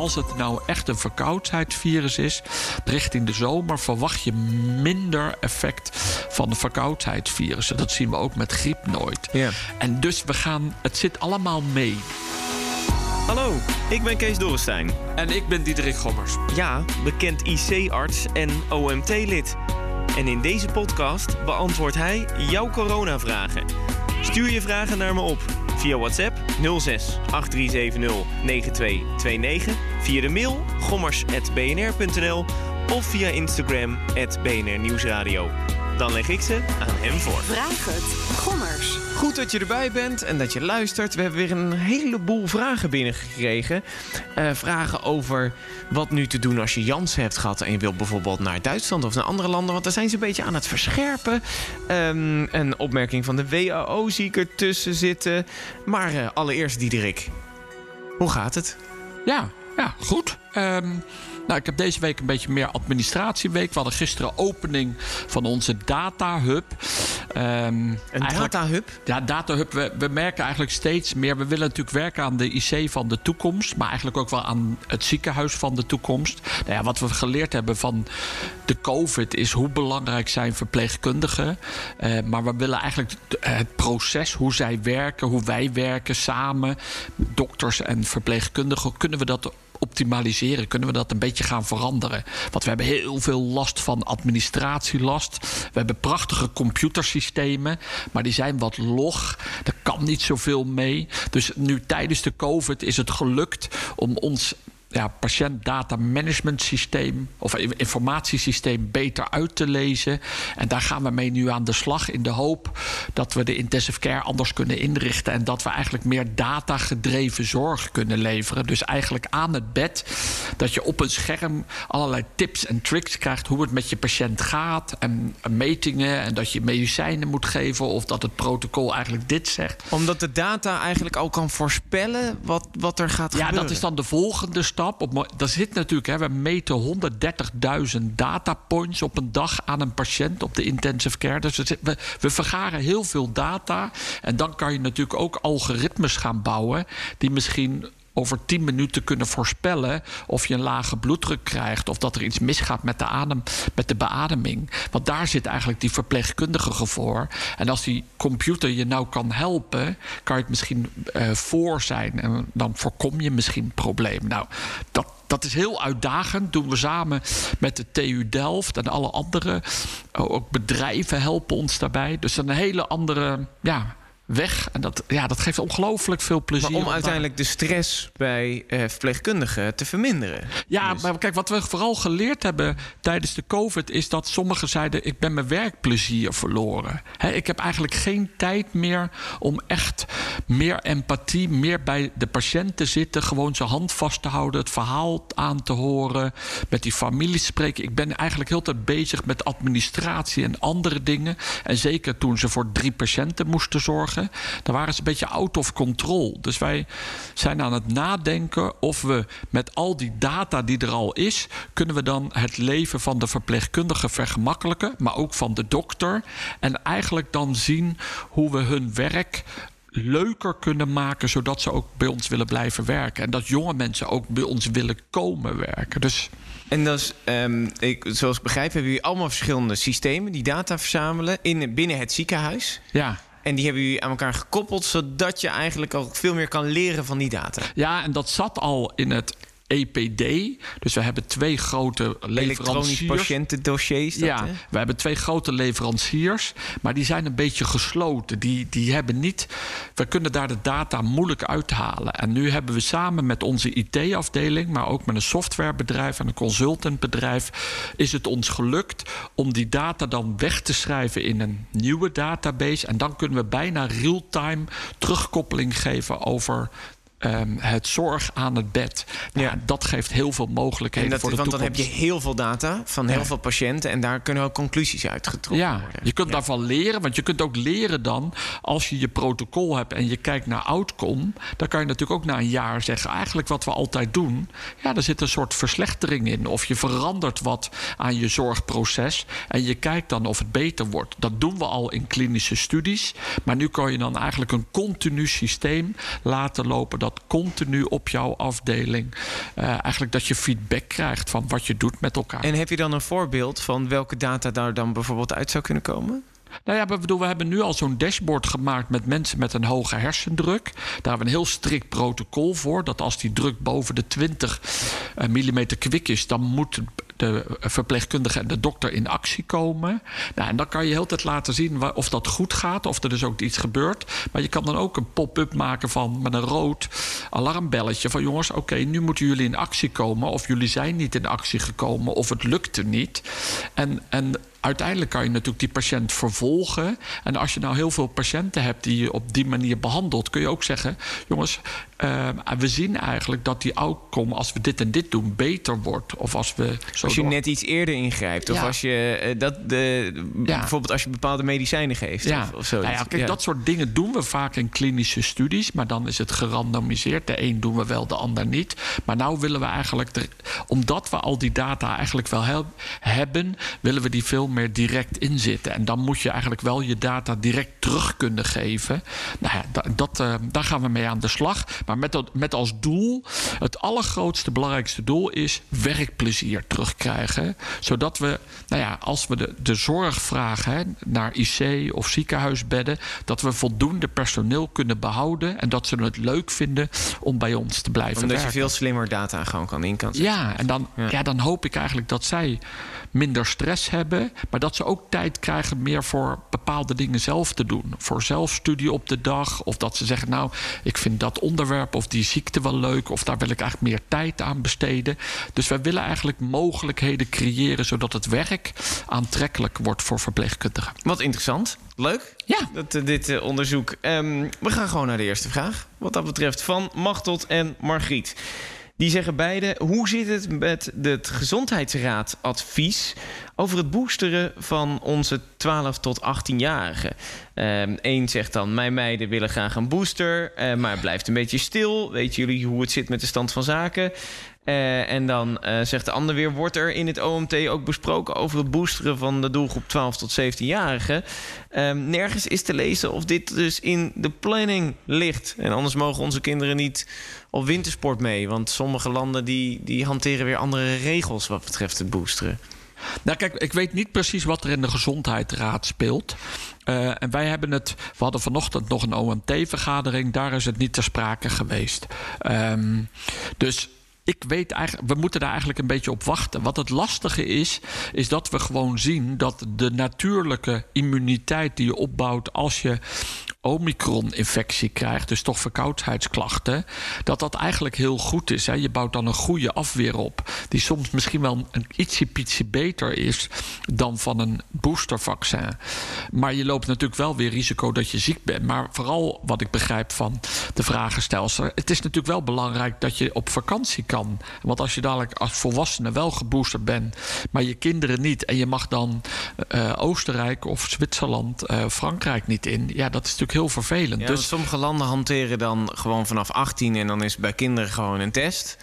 Als het nou echt een verkoudheidsvirus is, richting de zomer verwacht je minder effect van de verkoudheidsvirussen. Dat zien we ook met griep nooit. Ja. En dus we gaan, het zit allemaal mee. Hallo, ik ben Kees Dorrestein. En ik ben Diederik Gommers. Ja, bekend IC-arts en OMT-lid. En in deze podcast beantwoordt hij jouw coronavragen. Stuur je vragen naar me op via WhatsApp 06 8370 9229, via de mail gommers.bnr.nl of via Instagram BNR Nieuwsradio. Dan leg ik ze aan hem voor. Vraag het. Gommers. Goed dat je erbij bent en dat je luistert. We hebben weer een heleboel vragen binnengekregen. Eh, vragen over wat nu te doen als je Janssen hebt gehad... en je wilt bijvoorbeeld naar Duitsland of naar andere landen... want daar zijn ze een beetje aan het verscherpen. Ehm, een opmerking van de WHO zie ik ertussen zitten. Maar eh, allereerst, Diederik, hoe gaat het? Ja, ja, goed. Ehm, nou, ik heb deze week een beetje meer administratieweek. We hadden gisteren opening van onze data hub. Ehm, Een data hub? Ja, Data Hub, we, we merken eigenlijk steeds meer. We willen natuurlijk werken aan de IC van de toekomst. Maar eigenlijk ook wel aan het ziekenhuis van de toekomst. Nou ja, wat we geleerd hebben van de COVID is hoe belangrijk zijn verpleegkundigen. Eh, maar we willen eigenlijk t- het proces, hoe zij werken, hoe wij werken samen. Dokters en verpleegkundigen, kunnen we dat optimaliseren? Kunnen we dat een beetje gaan veranderen? Want we hebben heel veel last van administratielast. We hebben prachtige computersystemen, maar die zijn wat log. Daar kan niet zoveel mee. Dus nu tijdens de COVID is het gelukt om ons ja, patiëntdata management systeem of informatiesysteem beter uit te lezen. En daar gaan we mee nu aan de slag in de hoop dat we de intensive care anders kunnen inrichten en dat we eigenlijk meer datagedreven zorg kunnen leveren. Dus eigenlijk aan het bed dat je op een scherm allerlei tips en tricks krijgt hoe het met je patiënt gaat en metingen en dat je medicijnen moet geven of dat het protocol eigenlijk dit zegt. Omdat de data eigenlijk al kan voorspellen wat, wat er gaat Ja, gebeuren. dat is dan de volgende stap. Op, daar zit natuurlijk, hè, we meten 130.000 datapoints op een dag aan een patiënt op de intensive care. Dus we, we vergaren heel veel data. En dan kan je natuurlijk ook algoritmes gaan bouwen die misschien over 10 minuten kunnen voorspellen of je een lage bloeddruk krijgt of dat er iets misgaat met de, adem, met de beademing. Want daar zit eigenlijk die verpleegkundige voor. En als die computer je nou kan helpen, kan je het misschien eh, voor zijn en dan voorkom je misschien problemen. Nou, dat, dat is heel uitdagend. Doen we samen met de TU Delft en alle andere. Oh, Ook bedrijven helpen ons daarbij. Dus een hele andere ja, weg. En dat, ja, dat geeft ongelooflijk veel plezier. Maar om uiteindelijk de stress bij eh, verpleegkundigen te verminderen. Ja, Dus- maar kijk, wat we vooral geleerd hebben tijdens de COVID is dat sommigen zeiden: ik ben mijn werkplezier verloren. Ik heb eigenlijk geen tijd meer om echt meer empathie, meer bij de patiënt te zitten, gewoon zijn hand vast te houden, het verhaal aan te horen, met die familie te spreken. Ik ben eigenlijk heel de tijd bezig met administratie en andere dingen. En zeker toen ze voor drie patiënten moesten zorgen, dan waren ze een beetje out of control. Dus wij zijn aan het nadenken of we met al die data die er al is, kunnen we dan het leven van de verpleegkundige vergemakkelijken, maar ook van de dokter. En eigenlijk dan zien hoe we hun werk leuker kunnen maken, zodat ze ook bij ons willen blijven werken. En dat jonge mensen ook bij ons willen komen werken. Dus En dat is, ehm, ik, zoals ik begrijp, hebben jullie allemaal verschillende systemen die data verzamelen in, binnen het ziekenhuis. ja, En die hebben jullie aan elkaar gekoppeld, zodat je eigenlijk ook veel meer kan leren van die data. Ja, en dat zat al in het EPD. Dus we hebben twee grote Elektronisch leveranciers. patiëntendossiers. Dat, ja, hè? we hebben twee grote leveranciers, maar die zijn een beetje gesloten. Die, die hebben niet. We kunnen daar de data moeilijk uithalen. En nu hebben we samen met onze IT-afdeling, maar ook met een softwarebedrijf en een consultantbedrijf, is het ons gelukt om die data dan weg te schrijven in een nieuwe database. En dan kunnen we bijna real-time terugkoppeling geven over ehm, het zorg aan het bed. Nou, Ja. Dat geeft heel veel mogelijkheden dat, voor de want dan heb je heel veel data van heel Ja. veel patiënten... en daar kunnen ook conclusies uitgetrokken Ja, worden. je kunt Ja. daarvan leren. Want je kunt ook leren dan, als je je protocol hebt en je kijkt naar outcome, dan kan je natuurlijk ook na een jaar zeggen: eigenlijk wat we altijd doen, ja, er zit een soort verslechtering in. Of je verandert wat aan je zorgproces en je kijkt dan of het beter wordt. Dat doen we al in klinische studies. Maar nu kan je dan eigenlijk een continu systeem laten lopen dat continu op jouw afdeling eh, eigenlijk dat je feedback krijgt van wat je doet met elkaar. En heb je dan een voorbeeld van welke data daar dan bijvoorbeeld uit zou kunnen komen? Nou ja, we, bedoel, we hebben nu al zo'n dashboard gemaakt met mensen met een hoge hersendruk. Daar hebben we een heel strikt protocol voor. Dat als die druk boven de 20 eh, mm kwik is, dan moet de verpleegkundige en de dokter in actie komen. Nou, en dan kan je heel tijd laten zien of dat goed gaat, of er dus ook iets gebeurt. Maar je kan dan ook een pop-up maken van met een rood alarmbelletje van jongens, oké, nu moeten jullie in actie komen, of jullie zijn niet in actie gekomen, of het lukte niet. En, en uiteindelijk kan je natuurlijk die patiënt vervolgen. En als je nou heel veel patiënten hebt die je op die manier behandelt, kun je ook zeggen: jongens, eh, we zien eigenlijk dat die outcome, als we dit en dit doen, beter wordt. Of als we zo Als je door- net iets eerder ingrijpt. Of als je eh, dat de, Ja. bijvoorbeeld als je bepaalde medicijnen geeft. Ja, Of, of zo. nou ja, kijk, dat soort dingen doen we vaak in klinische studies, maar dan is het gerandomiseerd. De een doen we wel, de ander niet. Maar nou willen we eigenlijk, omdat we al die data eigenlijk wel he- hebben, willen we die veel meer direct inzitten. En dan moet je eigenlijk wel je data direct terug kunnen geven. Nou ja, da- dat, eh, daar gaan we mee aan de slag. Maar met, dat, met als doel, het allergrootste, belangrijkste doel is werkplezier terugkrijgen. Zodat we, nou ja, als we de, de zorg vragen hè, naar IC of ziekenhuisbedden, dat we voldoende personeel kunnen behouden en dat ze het leuk vinden om bij ons te blijven Omdat je werken. veel slimmer data gewoon kan in kan zetten. Ja, en dan, Ja. ja. dan hoop ik eigenlijk dat zij minder stress hebben, maar dat ze ook tijd krijgen meer voor bepaalde dingen zelf te doen. Voor zelfstudie op de dag, of dat ze zeggen, nou, ik vind dat onderwerp of die ziekte wel leuk, of daar wil ik eigenlijk meer tijd aan besteden. Dus wij willen eigenlijk mogelijkheden creëren zodat het werk aantrekkelijk wordt voor verpleegkundigen. Wat interessant. Leuk. Ja. Dat, eh, dit eh, onderzoek. Ehm, we gaan gewoon naar de eerste vraag. Wat dat betreft van Machtot en Margriet. Die zeggen beide: hoe zit het met het gezondheidsraadadvies over het boosteren van onze 12 tot 18-jarigen? Eén zegt dan: Mijn meiden willen graag een booster, eh, maar blijft een beetje stil. Weten jullie hoe het zit met de stand van zaken? Eh, en dan eh, zegt de ander weer: wordt er in het OMT ook besproken over het boosteren van de doelgroep 12 tot 17-jarigen? Ehm, nergens is te lezen of dit dus in de planning ligt. En anders mogen onze kinderen niet op wintersport mee. Want sommige landen die, die hanteren weer andere regels wat betreft het boosteren. Nou, kijk, ik weet niet precies wat er in de gezondheidsraad speelt. Eh, en wij hebben het. We hadden vanochtend nog een OMT-vergadering. Daar is het niet ter sprake geweest. Ehm, dus. Ik weet eigenlijk, we moeten daar eigenlijk een beetje op wachten. Wat het lastige is, is dat we gewoon zien dat de natuurlijke immuniteit die je opbouwt als je Omicron-infectie krijgt, dus toch verkoudheidsklachten, dat dat eigenlijk heel goed is. Hè. Je bouwt dan een goede afweer op, die soms misschien wel een ietsje beter is dan van een boostervaccin. Maar je loopt natuurlijk wel weer risico dat je ziek bent. Maar vooral wat ik begrijp van de vragenstelster, het is natuurlijk wel belangrijk dat je op vakantie kan. Want als je dadelijk als volwassene wel geboosterd bent, maar je kinderen niet, en je mag dan eh, Oostenrijk of Zwitserland, eh, Frankrijk niet in, ja, dat is natuurlijk heel vervelend. Ja, dus sommige landen hanteren dan gewoon vanaf 18 en dan is bij kinderen gewoon een test.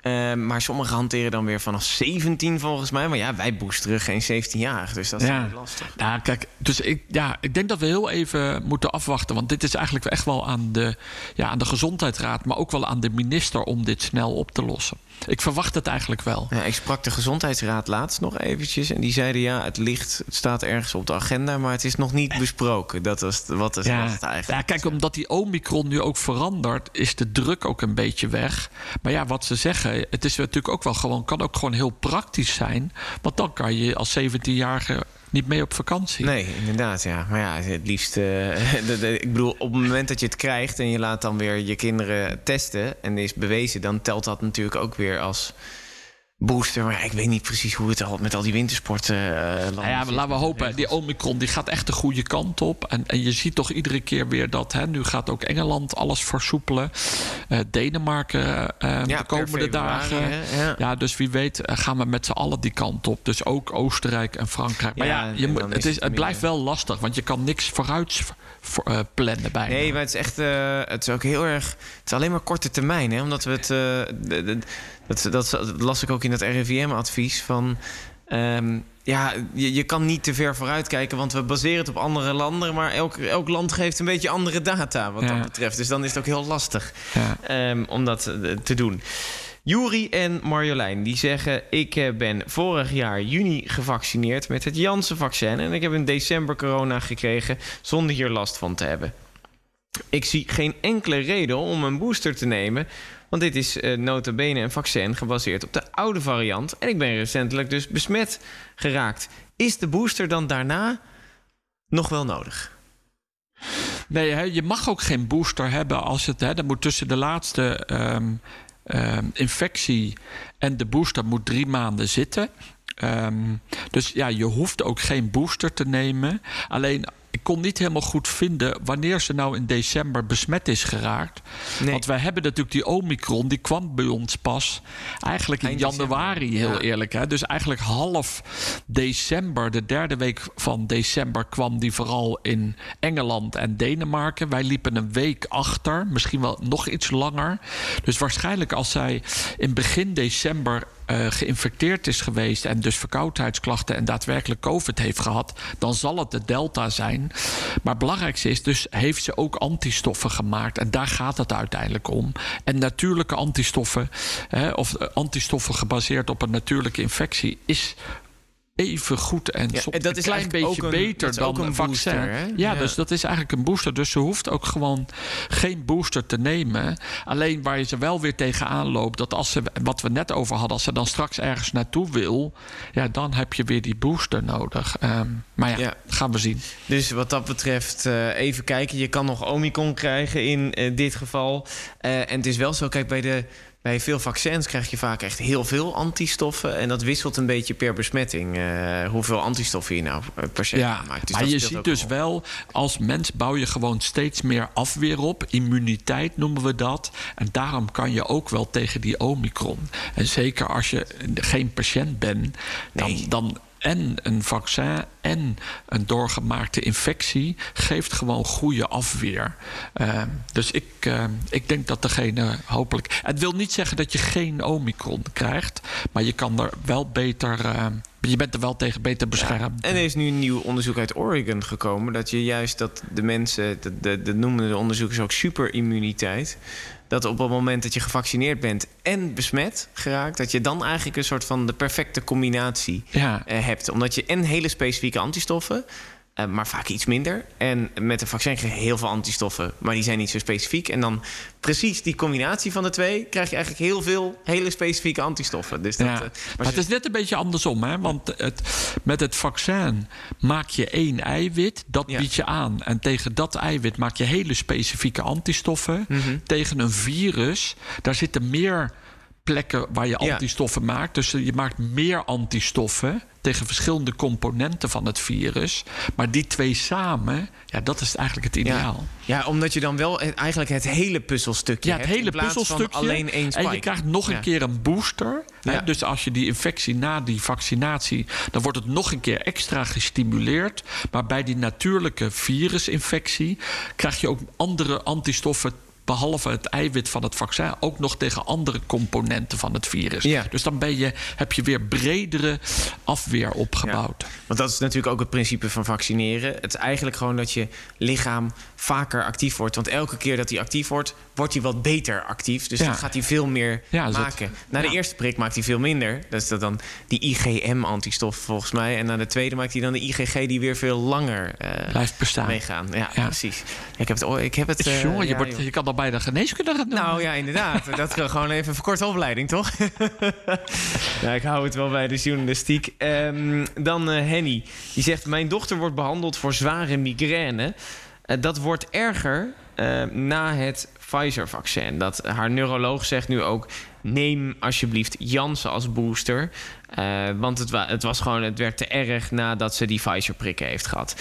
Eh, maar sommige hanteren dan weer vanaf 17 volgens mij. Maar ja, wij boosteren geen 17-jarigen, dus dat is Ja. lastig. Nou, kijk, dus ik, ja, ik denk dat we heel even moeten afwachten. Want dit is eigenlijk echt wel aan de, ja, aan de gezondheidsraad, maar ook wel aan de minister om dit snel op te lossen. Ik verwacht het eigenlijk wel. Ja, ik sprak de gezondheidsraad laatst nog eventjes. En die zeiden ja, het ligt, het staat ergens op de agenda, maar het is nog niet besproken. Dat was, wat is, was Ja, het eigenlijk. ja, kijk, omdat die Omicron nu ook verandert, is de druk ook een beetje weg. Maar ja, wat ze zeggen, het is natuurlijk ook wel gewoon, kan ook gewoon heel praktisch zijn. Want dan kan je als 17-jarige niet mee op vakantie. Nee, inderdaad, ja. Maar ja, het liefst... eh, ik bedoel, op het moment dat je het krijgt... en je laat dan weer je kinderen testen... en is bewezen, dan telt dat natuurlijk ook weer als booster. Maar ik weet niet precies hoe het al met al die wintersporten. Uh, nou ja, maar laten we hopen. Die Omicron die gaat echt de goede kant op. En, en je ziet toch iedere keer weer dat. Hè, nu gaat ook Engeland alles versoepelen. Uh, Denemarken uh, ja, de komende dagen. Ja. ja. dus wie weet gaan we met z'n allen die kant op. Dus ook Oostenrijk en Frankrijk. Maar ja, je moet, het, is, het blijft wel lastig. Want je kan niks vooruit voor, plannen bij. Nee, maar het is echt. het is ook heel erg. Het is alleen maar korte termijn. Hè, omdat we het. De, dat, dat, las ik ook in dat RIVM-advies van... Ehm, ja, je, je kan niet te ver vooruit kijken, want we baseren het op andere landen. Maar elk, elk land geeft een beetje andere data wat dat betreft. Dus dan is het ook heel lastig ja. Ehm, om dat eh, te doen. Juri en Marjolein die zeggen: Ik eh, ben vorig jaar juni gevaccineerd met het Janssen-vaccin. En ik heb in december corona gekregen zonder hier last van te hebben. Ik zie geen enkele reden om een booster te nemen want dit is uh, nota bene een vaccin gebaseerd op de oude variant. En ik ben recentelijk dus besmet geraakt. Is de booster dan daarna nog wel nodig? Nee, je mag ook geen booster hebben als het. Hè, dat moet tussen de laatste ehm, ehm, infectie en de booster moet drie maanden zitten. Ehm, dus ja, je hoeft ook geen booster te nemen. Alleen ik kon niet helemaal goed vinden wanneer ze nou in december besmet is geraakt. Want wij hebben natuurlijk die Omicron, die kwam bij ons pas eigenlijk in januari, heel eerlijk. Hè? Dus eigenlijk half december, de derde week van december, kwam die vooral in Engeland en Denemarken. Wij liepen een week achter, misschien wel nog iets langer. Dus waarschijnlijk als zij in begin december uh, geïnfecteerd is geweest en dus verkoudheidsklachten en daadwerkelijk COVID heeft gehad, dan zal het de Delta zijn. Maar het belangrijkste is dus, heeft ze ook antistoffen gemaakt? En daar gaat het uiteindelijk om. En natuurlijke antistoffen, hè, of eh, antistoffen gebaseerd op een natuurlijke infectie, is even goed en ja, dat een klein beetje beter dan een vaccin. ja, ja, dus dat is eigenlijk een booster. Dus ze hoeft ook gewoon geen booster te nemen. Alleen waar je ze wel weer tegenaan loopt, dat als ze, wat we net over hadden, als ze dan straks ergens naartoe wil, ja, dan heb je weer die booster nodig. Um, maar ja, ja, gaan we zien. Dus wat dat betreft, uh, even kijken. Je kan nog Omicron krijgen in uh, dit geval. Uh, en het is wel zo, kijk, bij de bij veel vaccins krijg je vaak echt heel veel antistoffen. En dat wisselt een beetje per besmetting. Uh, hoeveel antistoffen je nou eh, per se ja, maakt. Dus maar je ziet dus wel, als mens bouw je gewoon steeds meer afweer op. Immuniteit noemen we dat. En daarom kan je ook wel tegen die omicron. En zeker als je geen patiënt bent, dan, dan en een vaccin en een doorgemaakte infectie geeft gewoon goede afweer. Uh, dus ik, uh, ik denk dat degene hopelijk. Het wil niet zeggen dat je geen omicron krijgt, maar je kan er wel beter. Uh, je bent er wel tegen beter beschermd. en er is nu een nieuw onderzoek uit Oregon gekomen. Dat je juist dat de mensen, dat, de, noemen de onderzoekers ook superimmuniteit dat op het moment dat je gevaccineerd bent en besmet geraakt, dat je dan eigenlijk een soort van de perfecte combinatie ja. uh, hebt. Omdat je en hele specifieke antistoffen uh, maar vaak iets minder. En met een vaccin krijg je heel veel antistoffen, maar die zijn niet zo specifiek. En dan precies die combinatie van de twee krijg je eigenlijk heel veel hele specifieke antistoffen. Dus dat, ja. uh, maar het is net een beetje andersom, hè? Want het, met het vaccin maak je één eiwit, dat ja. bied je aan. En tegen dat eiwit maak je hele specifieke antistoffen. Mm -hmm. Tegen een virus, daar zitten meer plekken waar je antistoffen ja. maakt. Dus je maakt meer antistoffen tegen verschillende componenten van het virus. Maar die twee samen, ja, dat is eigenlijk het ideaal. Ja, ja omdat je dan wel eigenlijk het hele puzzelstukje ja, het hele puzzelstukje. alleen één spike. En je krijgt nog een keer een booster. Hè? Dus als je die infectie na die vaccinatie, dan wordt het nog een keer extra gestimuleerd. Maar bij die natuurlijke virusinfectie krijg je ook andere antistoffen behalve het eiwit van het vaccin, ook nog tegen andere componenten van het virus. Ja. Dus dan ben je, heb je weer bredere afweer opgebouwd. Ja. Want dat is natuurlijk ook het principe van vaccineren. Het is eigenlijk gewoon dat je lichaam vaker actief wordt. Want elke keer dat hij actief wordt, wordt hij wat beter actief. Dus dan gaat hij veel meer maken. na de eerste prik maakt hij veel minder. Dat is dat dan die IgM-antistof volgens mij. En na de tweede maakt hij dan de IgG die weer veel langer uh, blijft bestaan. Meegaan. Ja, precies. Ik heb het. Ik heb het uh, Jongen, je, wordt, je kan dan bij de geneeskunde gaan doen. Nou ja, inderdaad. dat kan gewoon even een verkorte opleiding, toch? ja, ik hou het wel bij de journalistiek. Um, dan uh, Henny. Die zegt: Mijn dochter wordt behandeld voor zware migraine. Uh, dat wordt erger eh, na het Pfizer-vaccin. Dat haar neuroloog zegt nu ook: neem alsjeblieft Janssen als booster. Uh, want het, het, was gewoon, het werd te erg nadat ze die Pfizer-prikken heeft gehad.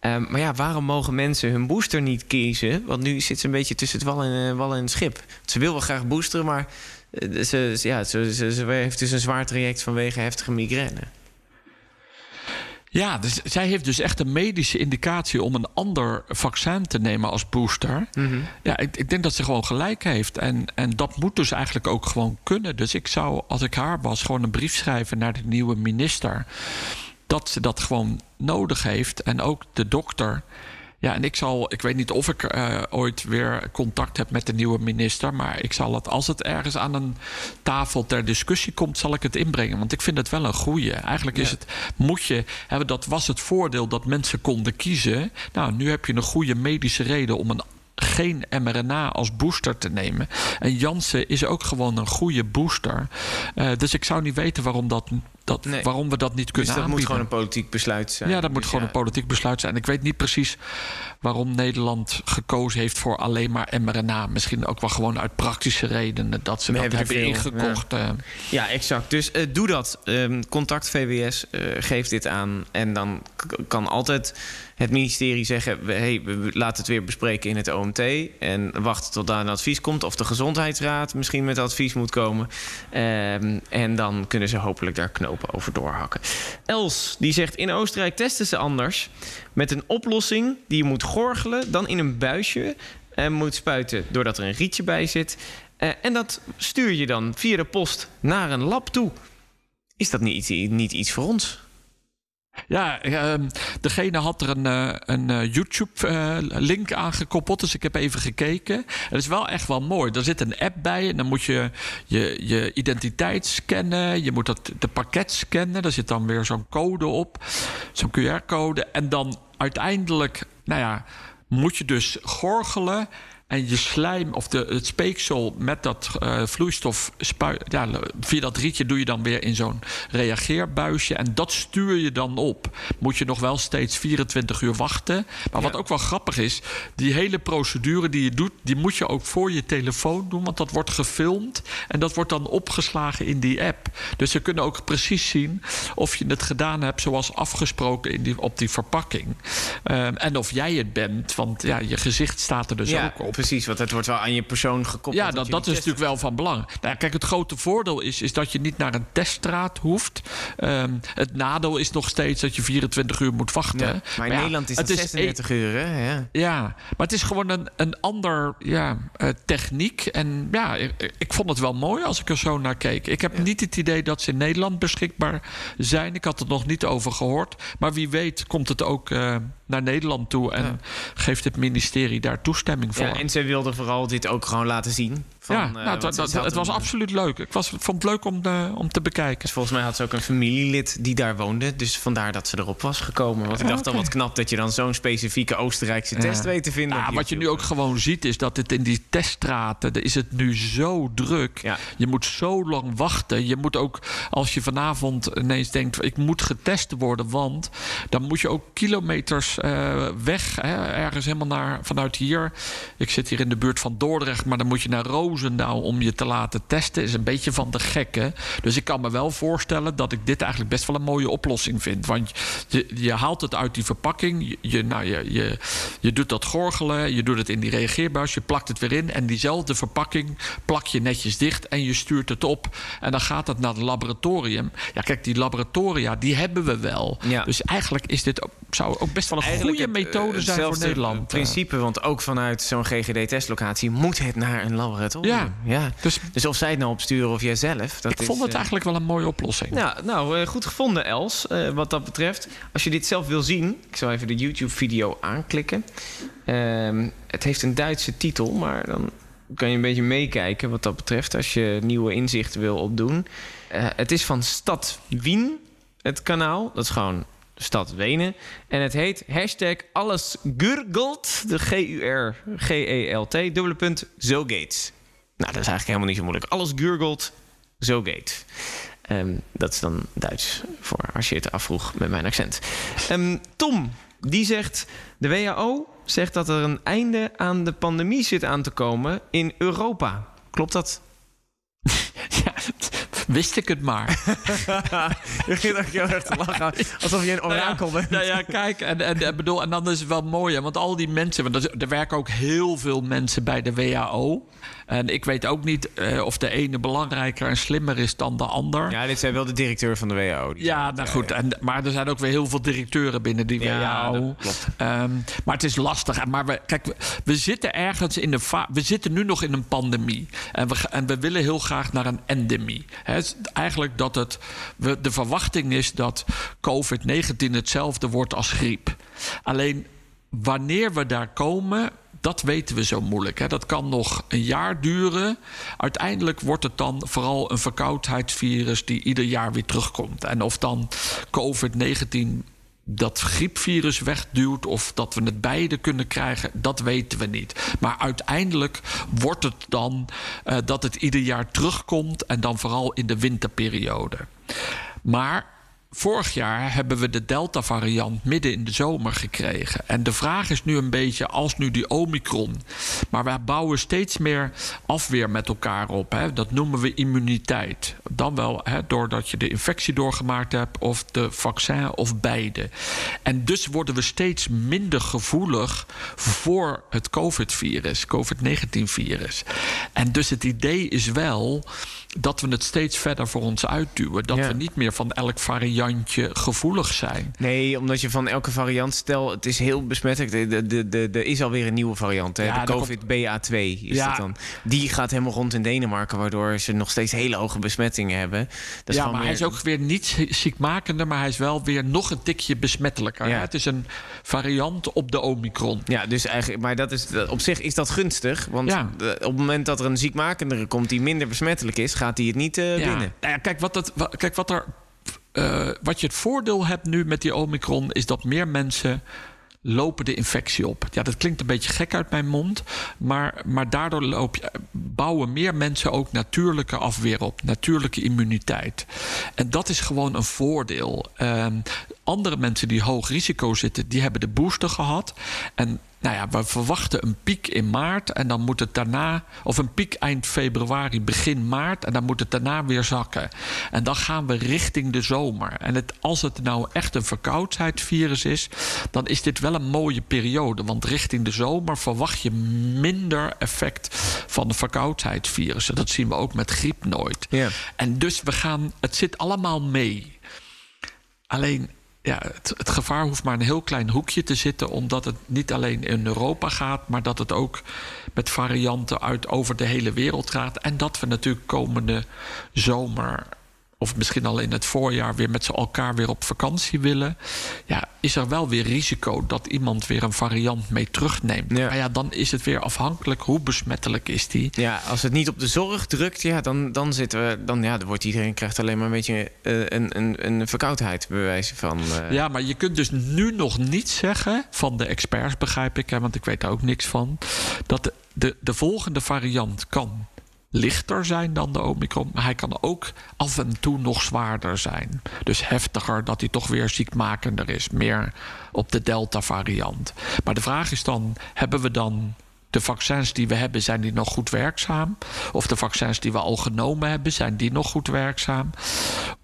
Uh, maar ja, waarom mogen mensen hun booster niet kiezen? Want nu zit ze een beetje tussen het wal en, wal en het schip. Ze wil wel graag boosteren, maar ze, ja, ze heeft dus een zwaar traject vanwege heftige migraine. Ja, dus zij heeft dus echt een medische indicatie om een ander vaccin te nemen als booster. Mm -hmm. Ja, ik, ik, denk dat ze gewoon gelijk heeft. En, en dat moet dus eigenlijk ook gewoon kunnen. Dus ik zou, als ik haar was, gewoon een brief schrijven naar de nieuwe minister. Dat ze dat gewoon nodig heeft. En ook de dokter. Ja, en ik zal, ik weet niet of ik uh, ooit weer contact heb met de nieuwe minister, maar ik zal het, als het ergens aan een tafel ter discussie komt, zal ik het inbrengen. Want ik vind het wel een goeie. Eigenlijk is het, moet je, hè, dat was het voordeel dat mensen konden kiezen. Nou, nu heb je een goede medische reden om een geen mRNA als booster te nemen. En Janssen is ook gewoon een goede booster. Uh, dus ik zou niet weten waarom, dat, dat, nee. waarom we dat niet kunnen dus dat aanbieden. moet gewoon een politiek besluit zijn. Ja, dat moet dus gewoon ja. een politiek besluit zijn. En ik weet niet precies waarom Nederland gekozen heeft voor alleen maar mRNA. Misschien ook wel gewoon uit praktische redenen dat ze We dat hebben ingekocht. eh. Ja, exact. Dus uh, doe dat. Um, contact VWS, uh, geef dit aan. En dan kan altijd het ministerie zeggen... Hey, we laten het weer bespreken in het OMT... en wachten tot daar een advies komt... of de Gezondheidsraad misschien met advies moet komen. Um, en dan kunnen ze hopelijk daar knopen over doorhakken. Els, die zegt... in Oostenrijk testen ze anders... met een oplossing die je moet gorgelen... dan in een buisje en moet spuiten... doordat er een rietje bij zit... Uh, en dat stuur je dan via de post naar een lab toe. Is dat niet, niet iets voor ons? Ja, uh, degene had er een, uh, een uh, YouTube-link aangekoppeld, dus ik heb even gekeken. Het is wel echt wel mooi. Er zit een app bij en dan moet je je, je identiteit scannen. Je moet dat, de pakket scannen. Daar zit dan weer zo'n code op, zo'n QR-code. En dan uiteindelijk, nou ja, moet je dus gorgelen en je slijm of de, het speeksel met dat uh, vloeistof spuit, ja, via dat rietje doe je dan weer in zo'n reageerbuisje en dat stuur je dan op. Moet je nog wel steeds 24 uur wachten. Maar ja. wat ook wel grappig is, die hele procedure die je doet, die moet je ook voor je telefoon doen, want dat wordt gefilmd en dat wordt dan opgeslagen in die app. Dus ze kunnen ook precies zien of je het gedaan hebt zoals afgesproken in die, op die verpakking. Um, en of jij het bent, want ja, je gezicht staat er dus ja. ook op. Precies, want het wordt wel aan je persoon gekoppeld. Ja, dat, dat is natuurlijk wel van belang. Nou, kijk, het grote voordeel is, is dat je niet naar een teststraat hoeft. Um, het nadeel is nog steeds dat je 24 uur moet wachten. Ja, maar in ja, Nederland is het, het 36 uur, hè? Ja. ja, maar het is gewoon een, een ander ja, uh, techniek. En ja, ik, ik, vond het wel mooi als ik er zo naar keek. Ik heb niet het idee dat ze in Nederland beschikbaar zijn. Ik had er nog niet over gehoord. Maar wie weet komt het ook uh, naar Nederland toe... en geeft het ministerie daar toestemming voor. en ze wilde vooral dit ook gewoon laten zien. Van, ja, nou, uh, dat, het was een, absoluut leuk. Ik was, vond het leuk om, de, om te bekijken. Dus volgens mij had ze ook een familielid die daar woonde. Dus vandaar dat ze erop was gekomen. Want ik dacht okay. al wat knap dat je dan zo'n specifieke Oostenrijkse ja. test weet te vinden. Ja, wat je nu ook gewoon ziet is dat het in die teststraten... is het nu zo druk. Ja. Je moet zo lang wachten. Je moet ook, als je vanavond ineens denkt... ik moet getest worden, want... dan moet je ook kilometers uh, weg. Hè, ergens helemaal naar, vanuit hier. Ik zit hier in de buurt van Dordrecht... maar dan moet je naar Roosendaal om je te laten testen. Is een beetje van de gekke. Dus ik kan me wel voorstellen dat ik dit eigenlijk best wel een mooie oplossing vind. Want je, je haalt het uit die verpakking. Je, nou, je, je, je doet dat gorgelen. Je doet het in die reageerbuis. Je plakt het weer in. En diezelfde verpakking plak je netjes dicht. En je stuurt het op. En dan gaat het naar het laboratorium. Ja, kijk, die laboratoria, die hebben we wel. Ja. Dus eigenlijk is dit ook, zou ook best wel een eigenlijk goede methode zijn voor Nederland. In principe, want ook vanuit zo'n GGD-testlocatie moet het naar een laboratorium. Ja, ja. Dus, dus of zij het nou opsturen of jij zelf. Dat ik vond is, het uh, eigenlijk wel een mooie oplossing. Nou, nou uh, goed gevonden, Els, uh, wat dat betreft. Als je dit zelf wil zien, ik zal even de YouTube-video aanklikken. Um, het heeft een Duitse titel, maar dan kan je een beetje meekijken wat dat betreft als je nieuwe inzichten wil opdoen. Uh, het is van Stad Wien, het kanaal. Dat is gewoon stad Wenen. En het heet hashtag alles gurgelt, de G-U-R-G-E-L-T, dubbele punt, zo gates. Nou, dat is eigenlijk helemaal niet zo moeilijk. Alles gurgelt, zo gates. Um, dat is dan Duits, voor als je het afvroeg met mijn accent. Um, Tom, die zegt... de WHO zegt dat er een einde aan de pandemie zit aan te komen in Europa. Klopt dat? Ja, wist ik het maar. Je begint ook heel erg te lachen. Alsof je een orakel bent. Nou ja, kijk, en, en, en bedoel, en dan is het wel mooi, hè, want al die mensen, want er, er werken ook heel veel mensen bij de WHO. En ik weet ook niet eh, of de ene belangrijker en slimmer is dan de ander. Ja, dit zijn wel de directeur van de WHO. Ja, nou goed. En, maar er zijn ook weer heel veel directeuren binnen die Ja, WHO. dat klopt. Ehm, maar het is lastig. Maar we, kijk, we, we zitten ergens in een fa- We zitten nu nog in een pandemie. En we, en we willen heel graag naar een endemie. Hè, eigenlijk dat het. De verwachting is dat COVID-19 hetzelfde wordt als griep. Alleen wanneer we daar komen. Dat weten we zo moeilijk. Hè. Dat kan nog een jaar duren. Uiteindelijk wordt het dan vooral een verkoudheidsvirus die ieder jaar weer terugkomt. En of dan COVID-19 dat griepvirus wegduwt of dat we het beide kunnen krijgen, dat weten we niet. Maar uiteindelijk wordt het dan eh, dat het ieder jaar terugkomt en dan vooral in de winterperiode. Maar vorig jaar hebben we de Delta-variant midden in de zomer gekregen. En de vraag is nu een beetje, als nu die Omicron... maar wij bouwen steeds meer afweer met elkaar op. Hè? Dat noemen we immuniteit. Dan wel hè, doordat je de infectie doorgemaakt hebt... of de vaccin of beide. En dus worden we steeds minder gevoelig voor het COVID-virus, COVID-19-virus. En dus het idee is wel dat we het steeds verder voor ons uitduwen. Dat Ja. we niet meer van elk variantje gevoelig zijn. Nee, omdat je van elke variant, stel het is heel besmettelijk. Er de, de, de, is alweer een nieuwe variant, hè? Ja, de daar COVID BA2 is Ja. dat dan. Die gaat helemaal rond in Denemarken, waardoor ze nog steeds hele hoge besmettingen hebben. Dat ja, maar hij is ook weer niet zie- ziekmakender, maar hij is wel weer nog een tikje besmettelijker. Ja. Het is een variant op de Omicron. Ja, dus eigenlijk, maar dat is, op zich is dat gunstig. Want op het moment dat er een ziekmakendere komt die minder besmettelijk is, gaat die het niet eh, Ja. winnen. Nou ja, kijk, wat, wa- kijk wat, er, eh, wat je het voordeel hebt nu met die Omicron... is dat meer mensen lopen de infectie op. Ja, dat klinkt een beetje gek uit mijn mond... maar, maar daardoor loop je, bouwen meer mensen ook natuurlijke afweer op. Natuurlijke immuniteit. En dat is gewoon een voordeel. Ehm, andere mensen die hoog risico zitten... die hebben de booster gehad... en nou ja, we verwachten een piek in maart en dan moet het daarna, of een piek eind februari, begin maart en dan moet het daarna weer zakken. En dan gaan we richting de zomer. En het, als het nou echt een verkoudheidsvirus is, dan is dit wel een mooie periode. Want richting de zomer verwacht je minder effect van de verkoudheidsvirussen. Dat zien we ook met griep nooit. En dus we gaan, het zit allemaal mee. Alleen, ja, het, het gevaar hoeft maar een heel klein hoekje te zitten, omdat het niet alleen in Europa gaat, maar dat het ook met varianten uit over de hele wereld gaat. En dat we natuurlijk komende zomer. Of misschien al in het voorjaar weer met z'n elkaar weer op vakantie willen. Ja, is er wel weer risico dat iemand weer een variant mee terugneemt. Ja. Maar ja, dan is het weer afhankelijk hoe besmettelijk is die. Ja, als het niet op de zorg drukt, ja, dan, dan zitten we. Dan, ja, dan wordt iedereen krijgt alleen maar een beetje eh, een, een, een verkoudheid, bij wijze van. eh, Ja, maar je kunt dus nu nog niet zeggen van de experts, begrijp ik, hè, want ik weet daar ook niks van, dat de, de, de volgende variant kan lichter zijn dan de Omicron, maar hij kan ook af en toe nog zwaarder zijn. Dus heftiger, dat hij toch weer ziekmakender is, meer op de Delta-variant. Maar de vraag is dan, hebben we dan de vaccins die we hebben, zijn die nog goed werkzaam? Of de vaccins die we al genomen hebben, zijn die nog goed werkzaam?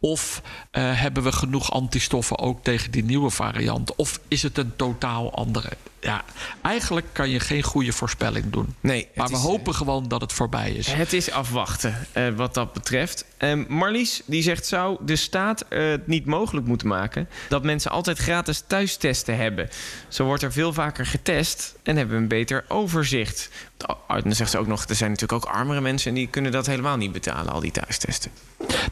Of eh, hebben we genoeg antistoffen ook tegen die nieuwe variant? Of is het een totaal andere? Ja, eigenlijk kan je geen goede voorspelling doen. nee, Maar we is, eh, hopen gewoon dat het voorbij is. Het is afwachten eh, wat dat betreft. Ehm, Marlies die zegt: zou de staat eh, het niet mogelijk moeten maken dat mensen altijd gratis thuistesten hebben? Zo wordt er veel vaker getest en hebben we een beter overzicht. Want, Dan zegt ze ook nog: er zijn natuurlijk ook armere mensen en die kunnen dat helemaal niet betalen, al die thuistesten.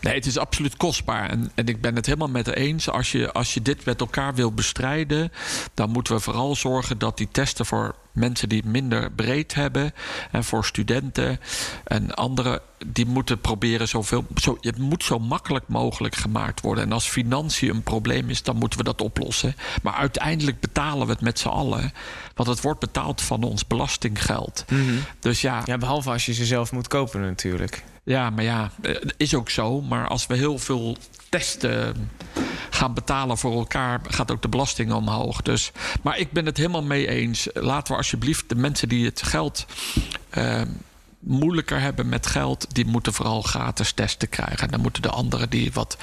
Nee, het is absoluut kostbaar. En, en ik ben het helemaal met haar eens. Als je, als je dit met elkaar wil bestrijden, dan moeten we vooral zorgen dat die testen voor mensen die het minder breed hebben en voor studenten en anderen, die moeten proberen zoveel. Zo, het moet zo makkelijk mogelijk gemaakt worden. En als financiën een probleem is, dan moeten we dat oplossen. Maar uiteindelijk betalen we het met z'n allen. Want het wordt betaald van ons belastinggeld. Dus ja, Ja, behalve als je ze zelf moet kopen natuurlijk. Ja, maar ja, eh, is ook zo. Maar als we heel veel testen gaan betalen voor elkaar, gaat ook de belasting omhoog. Dus, maar ik ben het helemaal mee eens. Laten we alsjeblieft de mensen die het geld uh, moeilijker hebben met geld, die moeten vooral gratis testen krijgen. En dan moeten de anderen die wat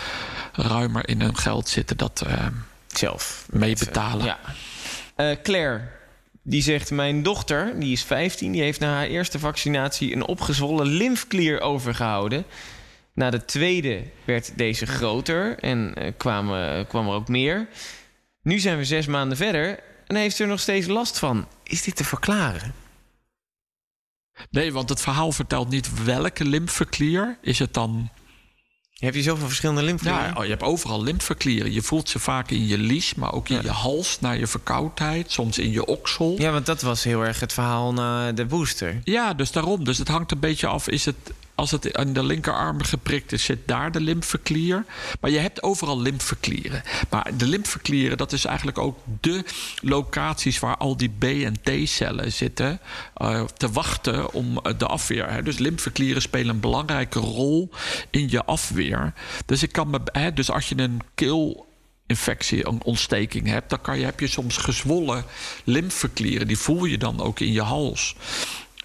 ruimer in hun geld zitten, dat uh, zelf mee betalen. Ja. Uh, Claire, die zegt: Mijn dochter, die is 15, die heeft na haar eerste vaccinatie een opgezwollen lymfklier overgehouden. Na de tweede werd deze groter en uh, kwam, er ook meer. Nu zijn we zes maanden verder en heeft ze er nog steeds last van. Is dit te verklaren? Nee, want het verhaal vertelt niet welke lymfeklier. Is het dan. Heb je zoveel verschillende lymfeklieren? Ja, je hebt overal lymfeklieren. Je voelt ze vaak in je lies, maar ook in ja. je hals naar je verkoudheid. Soms in je oksel. Ja, want dat was heel erg het verhaal na de booster. Ja, dus daarom. Dus het hangt een beetje af. Is het als het aan de linkerarm geprikt is, zit daar de lymfeklier. Maar je hebt overal lymfeklieren. Maar de lymfeklieren, dat is eigenlijk ook de locaties waar al die B- en T-cellen zitten uh, te wachten om de afweer. Hè. Dus lymfeklieren spelen een belangrijke rol in je afweer. Dus ik kan me, hè, dus als je een keel infectie, een ontsteking hebt, dan kan je, heb je soms gezwollen lymfeklieren. Die voel je dan ook in je hals.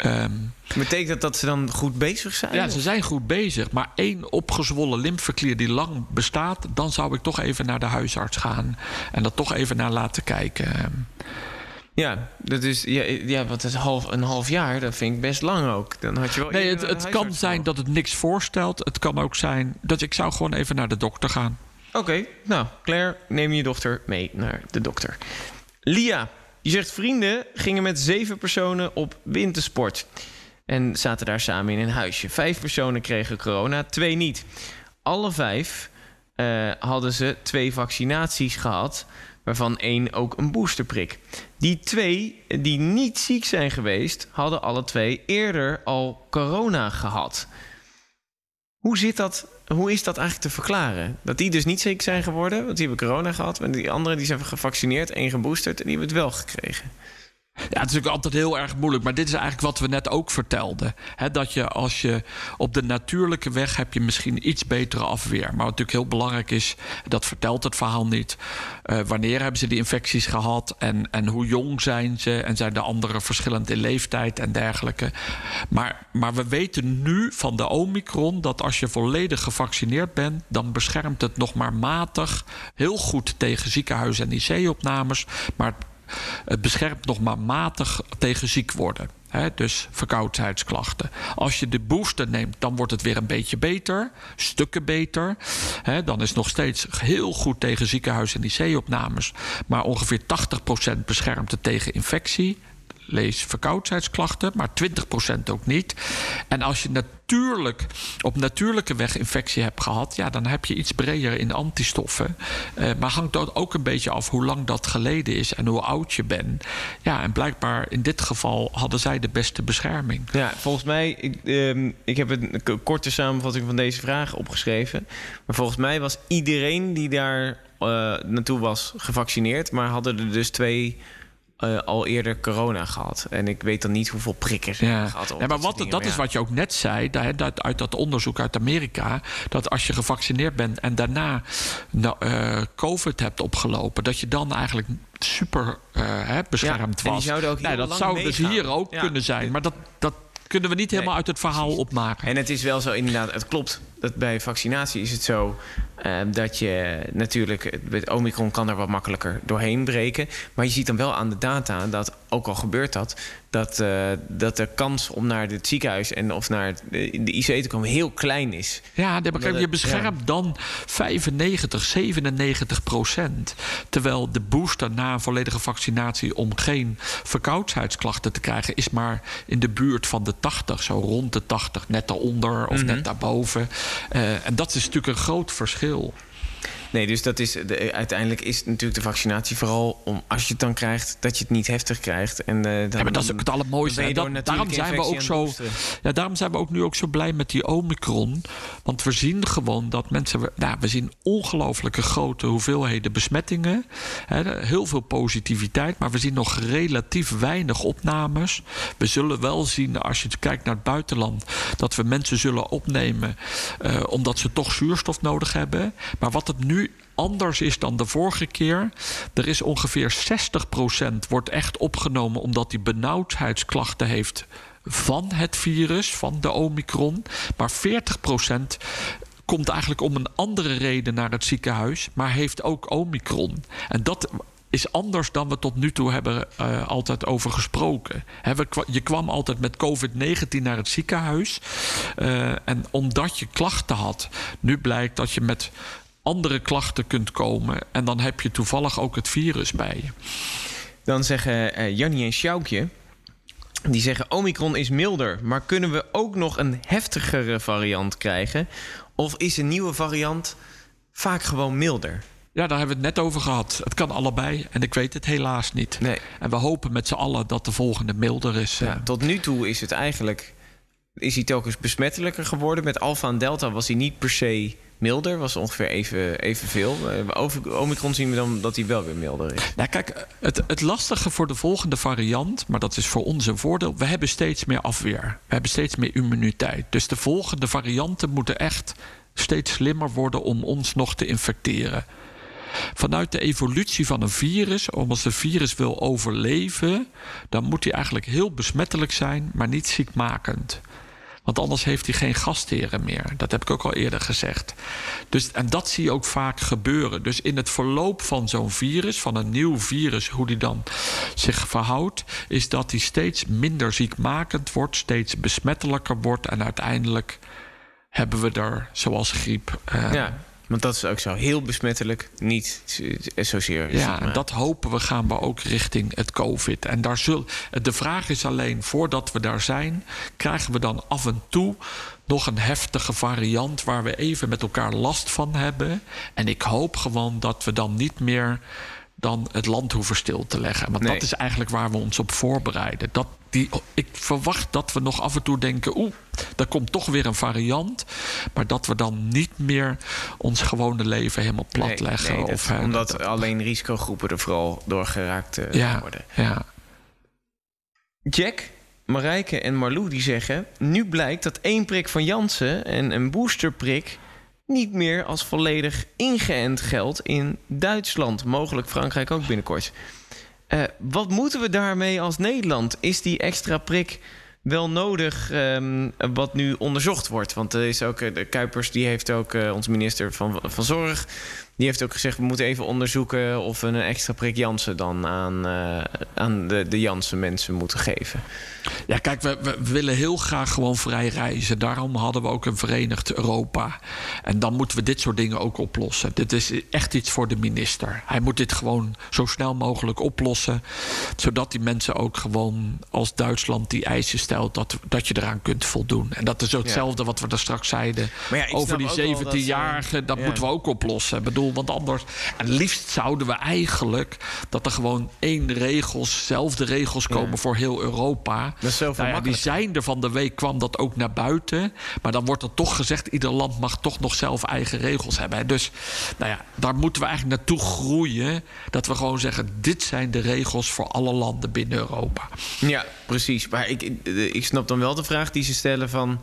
Um, Betekent dat dat ze dan goed bezig zijn? Ja, ze zijn goed bezig. Maar één opgezwollen lymfeklier die lang bestaat... dan zou ik toch even naar de huisarts gaan. En dat toch even naar laten kijken. Ja, dat is, ja, ja wat is half, een half jaar, dat vind ik best lang ook. Dan had je wel nee, het, het kan zijn dat het niks voorstelt. Het kan ook zijn dat ik zou gewoon even naar de dokter gaan. Oké, okay, nou, Claire, neem je dochter mee naar de dokter. Lia, je zegt vrienden gingen met zeven personen op wintersport. En zaten daar samen in een huisje. Vijf personen kregen corona, twee niet. Alle vijf uh, hadden ze twee vaccinaties gehad, waarvan één ook een boosterprik. Die twee die niet ziek zijn geweest, hadden alle twee eerder al corona gehad. Hoe, zit dat, hoe is dat eigenlijk te verklaren? Dat die dus niet ziek zijn geworden, want die hebben corona gehad. En die anderen die zijn gevaccineerd en geboosterd en die hebben het wel gekregen. Ja, het is natuurlijk altijd heel erg moeilijk. Maar dit is eigenlijk wat we net ook vertelden. He, dat je als je op de natuurlijke weg heb je misschien iets betere afweer. Maar wat natuurlijk heel belangrijk is, dat vertelt het verhaal niet. Uh, wanneer hebben ze die infecties gehad? En, en hoe jong zijn ze? En zijn de anderen verschillend in leeftijd en dergelijke? Maar, maar we weten nu van de Omicron dat als je volledig gevaccineerd bent, dan beschermt het nog maar matig heel goed tegen ziekenhuis- en IC-opnames. Maar beschermt nog maar matig tegen ziek worden. Dus verkoudheidsklachten. Als je de booster neemt, dan wordt het weer een beetje beter. Stukken beter. Dan is het nog steeds heel goed tegen ziekenhuis- en IC-opnames. Maar ongeveer 80% beschermt het tegen infectie lees verkoudheidsklachten, maar 20% ook niet. En als je natuurlijk op natuurlijke weg infectie hebt gehad, ja, dan heb je iets breder in antistoffen. Uh, maar hangt dat ook een beetje af hoe lang dat geleden is en hoe oud je bent. Ja, en blijkbaar in dit geval hadden zij de beste bescherming. Ja, volgens mij, ik, uh, ik heb een korte samenvatting van deze vraag opgeschreven. Maar volgens mij was iedereen die daar uh, naartoe was gevaccineerd, maar hadden er dus twee uh, al eerder corona gehad. En ik weet dan niet hoeveel prikken ze ja. gehad. Ja, maar wat, dat, is wat je ook net zei, dat, uit dat onderzoek uit Amerika... dat als je gevaccineerd bent en daarna nou, uh, COVID hebt opgelopen... dat je dan eigenlijk super uh, hè, beschermd ja, was. Ook nee, dat zou meegaan. dus hier ook kunnen zijn. Maar dat, dat kunnen we niet helemaal Nee, uit het verhaal precies. opmaken. En het is wel zo, inderdaad, het klopt. Dat bij vaccinatie is het zo uh, dat je natuurlijk, met Omicron kan er wat makkelijker doorheen breken. Maar je ziet dan wel aan de data dat, ook al gebeurt dat, dat, uh, dat de kans om naar het ziekenhuis en of naar de, de IC te komen heel klein is. Ja, Omdat je beschermt dan 95, 97 procent. Terwijl de booster na een volledige vaccinatie om geen verkoudheidsklachten te krijgen, is maar in de buurt van de 80, zo rond de 80, net daaronder of net daarboven. Uh, en dat is natuurlijk een groot verschil. Nee, dus dat is de, uiteindelijk is natuurlijk de vaccinatie vooral om als je het dan krijgt, dat je het niet heftig krijgt. En, uh, ja, maar dat is ook het allermooiste. dan Dat- daarom zijn we ook zo. Ja, daarom zijn we ook nu ook zo blij met die Omicron. Want we zien gewoon dat mensen. Nou, we zien ongelooflijke grote hoeveelheden besmettingen. Hè, heel veel positiviteit. Maar we zien nog relatief weinig opnames. We zullen wel zien, als je kijkt naar het buitenland, dat we mensen zullen opnemen. eh, omdat ze toch zuurstof nodig hebben. Maar wat het nu anders is dan de vorige keer. Er is ongeveer 60% wordt echt opgenomen omdat die benauwdheidsklachten heeft van het virus, van de Omicron. Maar 40% komt eigenlijk om een andere reden naar het ziekenhuis, maar heeft ook Omicron. En dat is anders dan we tot nu toe hebben eh, altijd over gesproken. Je kwam altijd met COVID-19 naar het ziekenhuis. eh, en omdat je klachten had, nu blijkt dat je met andere klachten kunt komen. En dan heb je toevallig ook het virus bij je. Dan zeggen eh Jannie en Sjoukje... die zeggen Omicron is milder... maar kunnen we ook nog een heftigere variant krijgen? Of is een nieuwe variant vaak gewoon milder? Ja, daar hebben we het net over gehad. Het kan allebei en ik weet het helaas niet. Nee. En we hopen met z'n allen dat de volgende milder is. Ja, eh. tot nu toe is het eigenlijk... is hij telkens besmettelijker geworden. Met Alpha en Delta was hij niet per se milder. Was ongeveer even, evenveel. Eh, Over Omicron zien we dan dat hij wel weer milder is. Nou, kijk, het, het lastige voor de volgende variant, maar dat is voor ons een voordeel, we hebben steeds meer afweer. We hebben steeds meer immuniteit. Dus de volgende varianten moeten echt steeds slimmer worden om ons nog te infecteren. Vanuit de evolutie van een virus, als een virus wil overleven, dan moet hij eigenlijk heel besmettelijk zijn, maar niet ziekmakend. Want anders heeft hij geen gastheren meer. Dat heb ik ook al eerder gezegd. Dus, en dat zie je ook vaak gebeuren. Dus in het verloop van zo'n virus, van een nieuw virus, hoe die dan zich verhoudt, is dat hij steeds minder ziekmakend wordt, steeds besmettelijker wordt. En uiteindelijk hebben we er, zoals griep. eh, Ja, want dat is ook zo. Heel besmettelijk. Niet zozeer. Ja, dat hopen we gaan we ook richting het COVID. En daar zul, de vraag is alleen, voordat we daar zijn, krijgen we dan af en toe nog een heftige variant waar we even met elkaar last van hebben. En ik hoop gewoon dat we dan niet meer dan het land hoeven stil te leggen. Want Nee. dat is eigenlijk waar we ons op voorbereiden. Dat die, ik verwacht dat we nog af en toe denken... oeh, er komt toch weer een variant. Maar dat we dan niet meer ons gewone leven helemaal plat leggen. nee, of, omdat dat- alleen risicogroepen er vooral door geraakt eh, ja, worden. ja. Jack, Marijke en Marlou die zeggen... nu blijkt dat één prik van Janssen en een boosterprik... niet meer als volledig ingeënt geldt in Duitsland. Mogelijk Frankrijk ook binnenkort. Eh, wat moeten we daarmee als Nederland? Is die extra prik wel nodig ehm, wat nu onderzocht wordt? Want er is ook, eh, de Kuipers, die heeft ook, eh, onze minister van, van Zorg... die heeft ook gezegd, we moeten even onderzoeken... of we een extra prik Janssen dan aan, eh, aan de, de Janssen mensen moeten geven. Ja, kijk, we, we willen heel graag gewoon vrij reizen. Daarom hadden we ook een verenigd Europa. En dan moeten we dit soort dingen ook oplossen. Dit is echt iets voor de minister. Hij moet dit gewoon zo snel mogelijk oplossen. Zodat die mensen ook gewoon als Duitsland die eisen stelt... dat, dat je eraan kunt voldoen. En dat is hetzelfde wat we daar straks zeiden. Ja, over die ook wel dat ze- 17-jarigen. Dat ja. moeten we ook oplossen. Ik bedoel, want anders... En liefst zouden we eigenlijk... dat er gewoon één regels, zelfde regels komen voor heel Europa. Dat is zoveel Nou ja, die zijn er van de week, kwam dat ook naar buiten. Maar dan wordt er toch gezegd... ieder land mag toch nog zelf eigen regels hebben. hè. Dus nou ja, daar moeten we eigenlijk naartoe groeien. Dat we gewoon zeggen... dit zijn de regels voor alle landen binnen Europa. Ja, precies. Maar ik, ik snap dan wel de vraag die ze stellen van...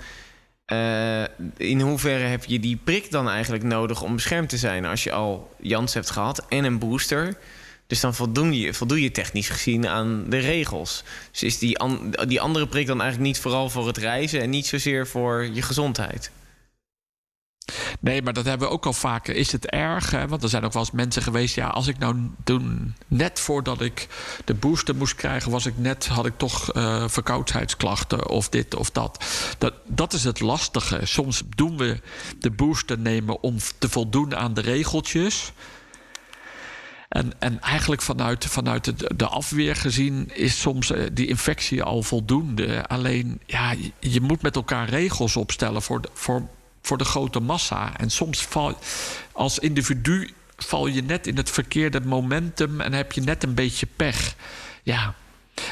eh, in hoeverre heb je die prik dan eigenlijk nodig om beschermd te zijn... als je al Jans hebt gehad en een booster... Dus dan voldoen je, je technisch gezien aan de regels. Dus is die, die andere prik dan eigenlijk niet vooral voor het reizen... en niet zozeer voor je gezondheid? Nee, maar dat hebben we ook al vaker. Is het erg? Hè? Want er zijn ook wel eens mensen geweest. Ja, als ik nou toen net voordat ik de booster moest krijgen, was ik net had ik toch eh, verkoudheidsklachten of dit of dat. dat. Dat is het lastige. Soms doen we de booster nemen om te voldoen aan de regeltjes. En, en eigenlijk vanuit, vanuit de, de afweer gezien is soms eh, die infectie al voldoende. Alleen, ja, je, moet met elkaar regels opstellen voor voor, voor de grote massa. En soms val als individu val je net in het verkeerde momentum en heb je net een beetje pech. Ja.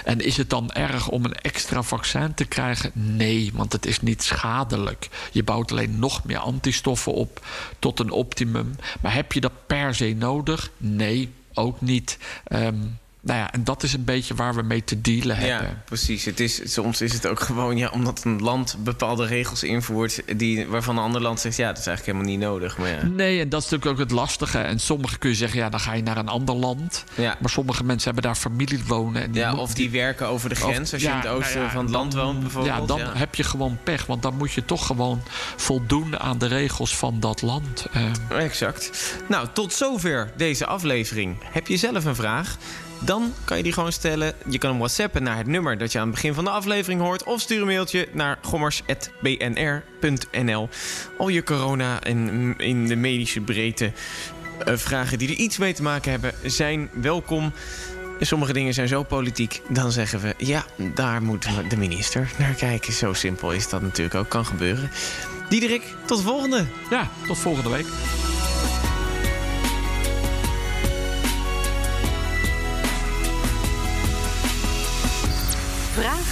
En is het dan erg om een extra vaccin te krijgen? Nee, want het is niet schadelijk. Je bouwt alleen nog meer antistoffen op tot een optimum. Maar heb je dat per se nodig? Nee, ook niet. Um, nou ja, en dat is een beetje waar we mee te dealen hebben. Ja, precies. Het is, soms is het ook gewoon ja, omdat een land bepaalde regels invoert... Die, waarvan een ander land zegt, ja, dat is eigenlijk helemaal niet nodig. Maar ja. Nee, en dat is natuurlijk ook het lastige. En sommigen kun je zeggen, ja, dan ga je naar een ander land. Ja. Maar sommige mensen hebben daar familie wonen. En die ja, of die werken over de grens als je in het oosten nou van het land woont bijvoorbeeld. Ja, dan heb je gewoon pech. Want dan moet je toch gewoon voldoen aan de regels van dat land. Uh. Exact. Nou, tot zover deze aflevering. Heb je zelf een vraag? Dan kan je die gewoon stellen. Je kan hem whatsappen naar het nummer dat je aan het begin van de aflevering hoort. Of stuur een mailtje naar gommers.bnr.nl. Al je corona en in de medische breedte uh, vragen die er iets mee te maken hebben, zijn welkom. Sommige dingen zijn zo politiek, dan zeggen we... ja, daar moet de minister naar kijken. Zo simpel is dat natuurlijk ook, kan gebeuren. Diederik, tot de volgende. Ja, tot volgende week.